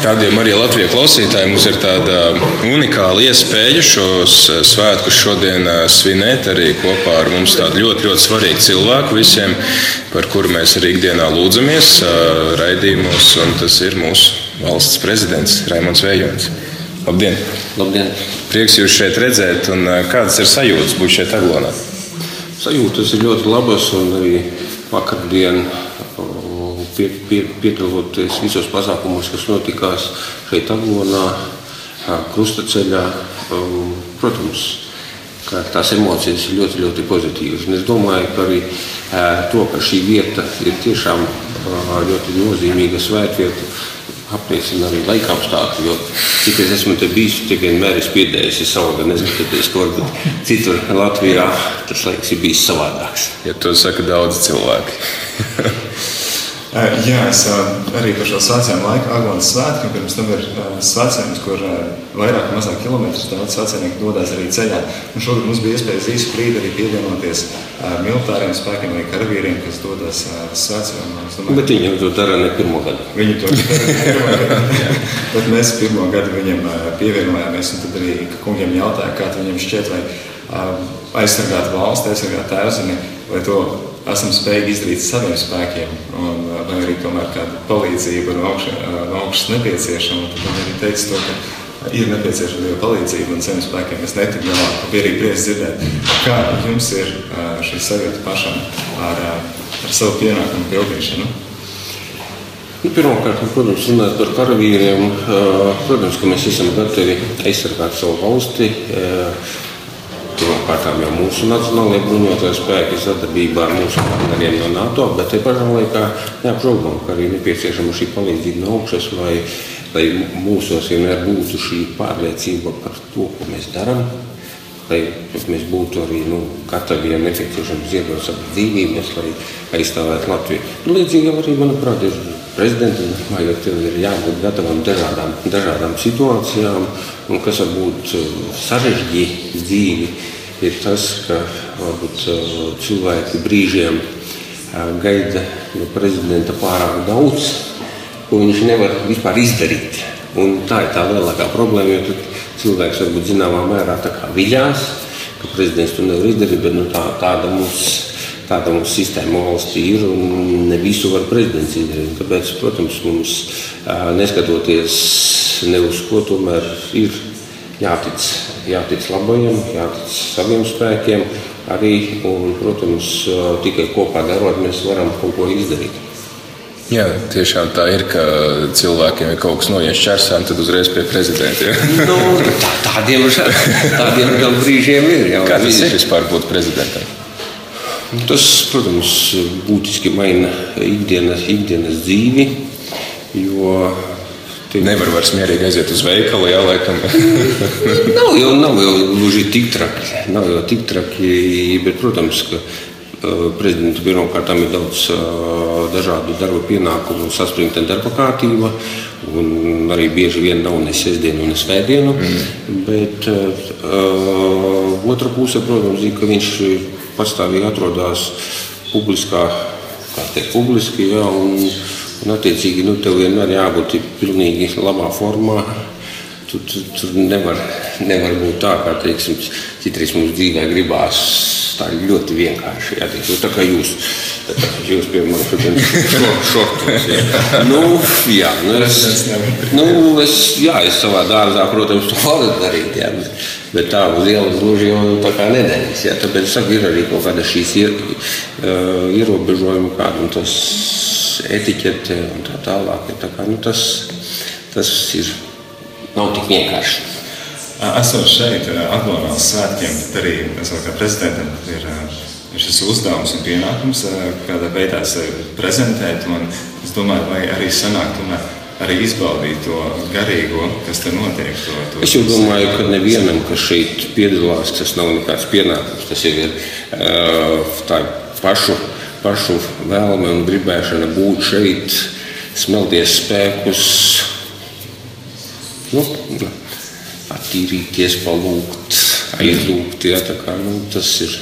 Tādiem arī Latvijas klausītājiem mums ir tāda unikāla iespēja šos svētkus šodien svinēt arī kopā ar mums tādu ļoti, ļoti svarīgu cilvēku visiem, par kuru mēs arī ikdienā lūdzamies raidījumos, un tas ir mūsu valsts prezidents Raimons Vējons. Labdien! Labdien! Prieks jūs šeit redzēt, un kādas ir sajūtas būt šeit Aglonā? Sajūtas ir ļoti labas, un arī vakardien pie, pie, piedaloties visos pasākumos, kas notikās šeit, Aglonā, Krustaceļā. Protams, ka tās emocijas ir ļoti, ļoti pozitīvas. Un es domāju, ka arī to, ka šī vieta ir tiešām ļoti nozīmīga svētvieta, apliecina arī laika apstākļi. Jo cik es esmu te bijis, tik vienmēr esmu piedējies savu, neskatoties, ka varbūt citur Latvijā tas laiks ir bijis savādāks. Ja to saka daudz cilvēki. Jā, es arī par šo svētceļu laiku, Aglons svētkiem, pirms tam ir svētceļš, kur vairāk vai mazāk kilometrus daudz svētceļnieku dodas arī ceļā. Un šogad mums bija iespēja īsu brīdi arī pievienoties militāriem spēkiem vai karavīriem, kas dodas svētceļā. Bet viņi to dara ne pirmo gadu. Viņi to dara ne pirmo gadu. Bet mēs pirmo gadu viņiem pievienojāmies, un tad arī kungiem jautāja, kā viņiem šķiet, vai aizsargāt valsti, aizsargāt tēvzemi, vai to esam spējīgi izdarīt saviem spēkiem, un, vai arī tomēr kāda palīdzība no, augš, no augšas nepieciešama. Tad arī teica to, ka ir nepieciešama Dieva palīdzība un saviem spēkiem mēs netikam galā. Bija arī prieks dzirdēt, kā jums ir šī sajūta pašam ar, ar savu pienākumu pildīšanu. Nu, Pirmkārt, protams, runājot par karavīriem, protams, ka mēs esam gatavi aizsargāt savu valsti Pirmkārt, jau mūsu nacionālajie bruņotie spēki sadarbībā ar mūsu partneriem no NATO, bet te pašā laikā neapšaubām, ka arī nepieciešama šī palīdzība no augšas, lai, lai mūsos vienmēr būtu šī pārliecība par to, ko mēs darām. Lai mēs būtu arī nu, gatavi, ja nepieciešams, ziedot savas dzīvības, lai aizstāvētu Latviju. Nu, līdzīgi arī, manuprāt, ir prezidentam, domājot, ir jābūt gatavam dažādām, dažādām situācijām, un kas var būt sarežģīt dzīvi ir tas, ka varbūt, cilvēki brīžiem gaida no prezidenta pārāk daudz, ko viņš nevar vispār izdarīt. Un tā ir tā lielākā problēma, jo cilvēks varbūt zināmā mērā viļās, ka prezidents to nevar izdarīt, bet nu, tā, tāda mums tāda mums sistēma valstī ir un ne visu var prezidents izdarīt. Tāpēc, protams, mums neskatoties ne uz ko, tomēr ir jātic, jātic labajam, jātic saviem spēkiem arī. Un, protams, tikai kopā darot, mēs varam kaut ko izdarīt. Jā, tiešām tā ir, ka cilvēkiem ir kaut kas noies čarsām, tad uzreiz pie prezidenta. Nu, tā, tādiem, tādiem gan brīžiem ir. Jā, Kā tas ir vispār būt prezidentam? Tas, protams, būtiski maina ikdienas, ikdienas dzīvi, jo Tik... Nevar vairs mierīgi aiziet uz veikalu, jā, laikam. nav jau, nav jau gluži tik traki. Nav jau tik traki, bet, protams, ka uh, prezidenta pirmkārt ir daudz uh, dažādu darba pienākumu, saspringta darba kārtība. Un arī bieži vien nav ne sestdiena, ne svētdiena. Mm. Bet uh, otra puse, protams, ir, ka viņš pastāvīgi atrodas publiskā, kā teikt, publiski. Jā, un, Un, attiecīgi, nu, tev vienmēr jābūt pilnīgi labā formā. Tu, tu, tur nevar, nevar būt tā, kā teiksim, citreiz mums dzīvē gribās. Tā ļoti vienkārši. Jā, teiksim, tā kā jūs, tā kā jūs pie manis šodien šortos. Jā. Nu, jā, nu, es, nu, es, jā, es savā dārzā, protams, to varu darīt. Jā, bet, bet tā uz ielas gluži jau tā kā nedarīs. Jā, tāpēc, saku, ir arī kaut kāda šīs ier, uh, ierobežojumi kādi, un tas etiķete un tā tālāk. Tā kā, nu, tas, tas ir, nav tik vienkārši. Esot šeit, Aglonās svētkiem, tad arī kā prezidentam ir, ir šis uzdevums un pienākums, kādā veidā sevi prezentēt. Es domāju, vai arī sanāk tomēr arī izbaudīt to garīgo, kas tur notiek. To, to es domāju, ka nevienam, kas šeit piedalās, tas nav nekāds pienākums. Tas ir tā pašu pašu vēlme un gribēšana būt šeit, smelties spēkus, nu, attīrīties, palūgt, aizlūgt. Ja, kā, nu, tas ir.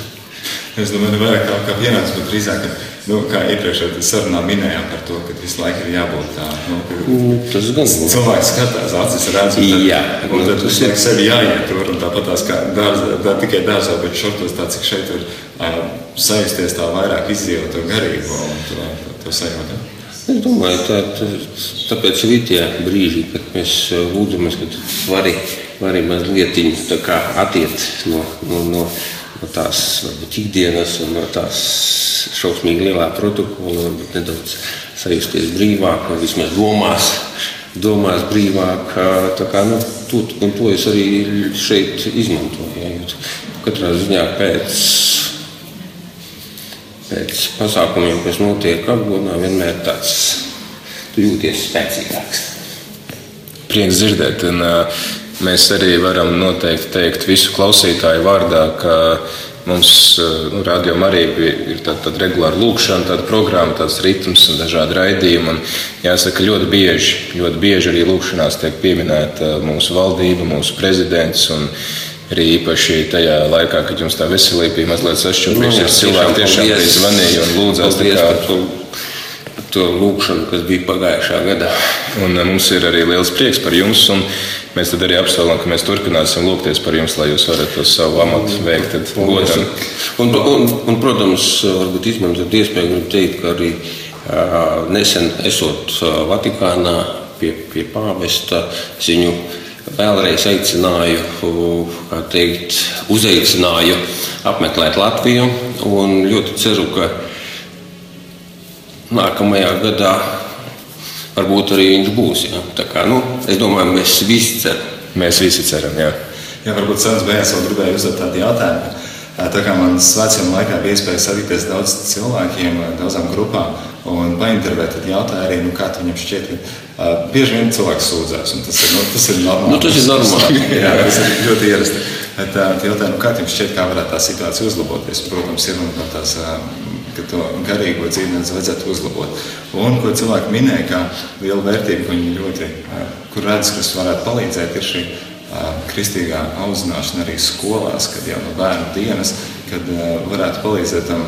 Es domāju, ka vairāk kā, pienācis, bet drīzāk Nu, kā iepriekšējā sarunā minējām par to, ka visu laiku ir jābūt tādam. Nu, nu, tas gan ir. Cilvēks skatās, acis redz, un tad, Jā, un tad tas ir sevi jāietur. Tāpat tās kā dārzā, tā tikai dārzā, bet šortos tā, cik šeit ir uh, sajusties tā vairāk izdzīvot to garīgo un to, to, to sajūtu. Es domāju, tā, tā, tāpēc ir tie brīži, kad mēs lūdzamies, ka vari, vari mazliet attiekt no, no, no, no tās varbūt, ikdienas un no tās šausmīgi lielā protokola, varbūt nedaudz sajusties brīvāk, vai vismaz domās, domās brīvāk. Kā, nu, to, un to es arī šeit izmantoju. Ja, katrā ziņā pēc, pēc pasākumiem, kas notiek apgabalā, vienmēr tāds jūties spēcīgāks. Prieks dzirdēt. Un, uh, mēs arī varam noteikti teikt visu klausītāju vārdā, ka Mums nu, rādījumā arī ir tāda, tāda regulāra lūkšana, tāda programma, tāds ritms un dažādi raidījumi. Un jāsaka, ļoti bieži, ļoti bieži arī lūkšanās tiek pieminēta mūsu valdība, mūsu prezidents. Arī īpaši tajā laikā, kad jums tā veselība bija mazliet sašķelta, nu, cilvēki tiešām arī zvanīja un lūdzās. Kā, to lūkšanu, kas bija pagājušā gadā. Un eh, mums ir arī liels prieks par jums. Mēs arī apsolam, ka mēs turpināsim lūgties par jums, lai jūs varat to savu amatu veikt. Un, un, un, un, protams, varbūt izmantot iespēju teikt, ka arī uh, nesen esot Vatikānā pie, pie pāvesta ziņu vēlreiz aicināju, teikt, uzaicināju apmeklēt Latviju. Ļoti ceru, ka nākamajā gadā varbūt arī viņš būs. Ja? Tā kā, nu, es domāju, mēs visi ceram. Mēs visi ceram, jā. Jā, varbūt sanas beigās vēl gribēju uzdot tādu jautājumu. Tā kā man svētceļā laikā bija iespēja satikties daudz cilvēkiem, daudzām grupām un paintervēt, tad jautāja arī, nu, kā viņam šķiet, ka uh, bieži vien cilvēks sūdzās, un tas ir, nu, tas ir normāli. Nu, tas ir normāli. jā, tas ir ļoti ierasti. Bet uh, jautāja, nu, kā jums šķiet, kā varētu tā situācija uzlaboties? Protams, ir un tās uh, ka to garīgo dzīvi vajadzētu uzlabot. Un, ko cilvēki minēja, kā liela vērtība, ko viņi ļoti, kur redz, kas varētu palīdzēt, ir šī kristīgā audzināšana arī skolās, kad jau no bērnu dienas, kad varētu palīdzēt tam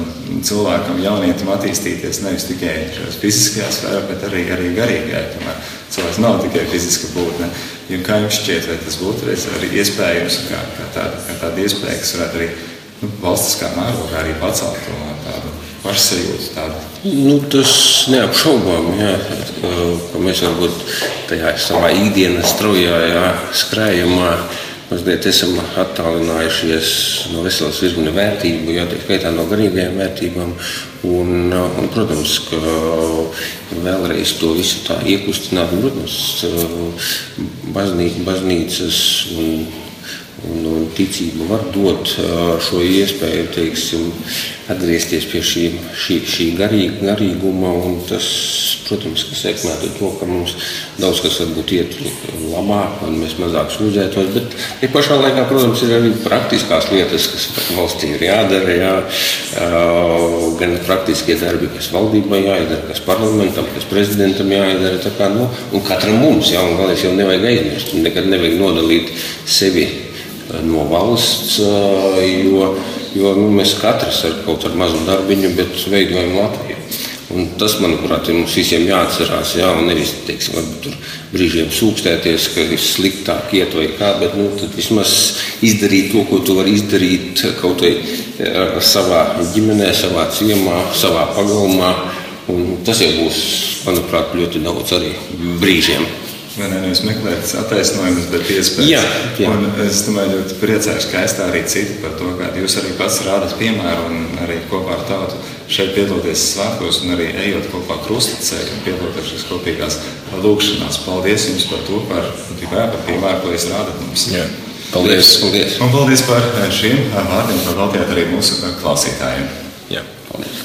cilvēkam, jaunietim attīstīties nevis tikai fiziskajā sfērā, bet arī, arī garīgajā. Tomēr cilvēks nav tikai fiziska būtne. Ja kā jums šķiet, vai tas būtu arī iespējams, kā, kā, tāda, kā tāda iespēja, kas varētu arī nu, valstiskā mērogā arī pacelt to tādu pašsajūta tāda? Nu, tas neapšaubām, jā, ka mēs varbūt tajā savā ikdienas straujā skrējumā mazliet esam attālinājušies no veselas virkne vērtību, jā, tā skaitā no garīgajām vērtībām. Un, un, protams, ka vēlreiz to visu tā iekustināt, protams, baznī, baznīcas un Un, un ticība var dot šo iespēju teiksim, atgriezties pie šī, šī, šī garīg, garīguma. Tas, protams, ka sekmētu to, ka mums daudz kas varbūt iet labāk, un mēs mazāk sūdzētos. Bet ja pašā laikā, protams, ir arī praktiskās lietas, kas valstī ir jādara. Jā, gan praktiskie darbi, kas valdībai jāizdara, kas parlamentam, kas prezidentam jāizdara. Kā, nu, un katram mums, jā, un galvenais jau nevajag aizmirst. Nekad nevajag nodalīt sevi no valsts, jo, jo nu, mēs katrs ar kaut kādu mazu darbiņu, bet veidojam Latviju. Un tas, manuprāt, ir mums visiem jāatcerās. Jā, un nevis teiksim, tur brīžiem sūkstēties, ka ir sliktāk iet vai kā, bet nu, vismaz izdarīt to, ko tu vari izdarīt kaut vai savā ģimenē, savā ciemā, savā pagalmā. Un tas jau būs, manuprāt, ļoti daudz arī brīžiem. Vai ne, nevis meklēt attaisnojumus, bet iespējas. Jā, jā. Un es domāju, ļoti priecājos, ka aizstāv arī citi par to, kā jūs arī pats rādat piemēru un arī kopā ar tautu šeit piedalīties svētkos un arī ejot kopā krustaceļu un piedalīties šīs kopīgās lūkšanās. Paldies jums par to, par, par piemēru, ko jūs rādat mums. Jā. Paldies, paldies. Un paldies par šiem vārdiem, ko veltījāt arī mūsu klausītājiem. Jā, paldies.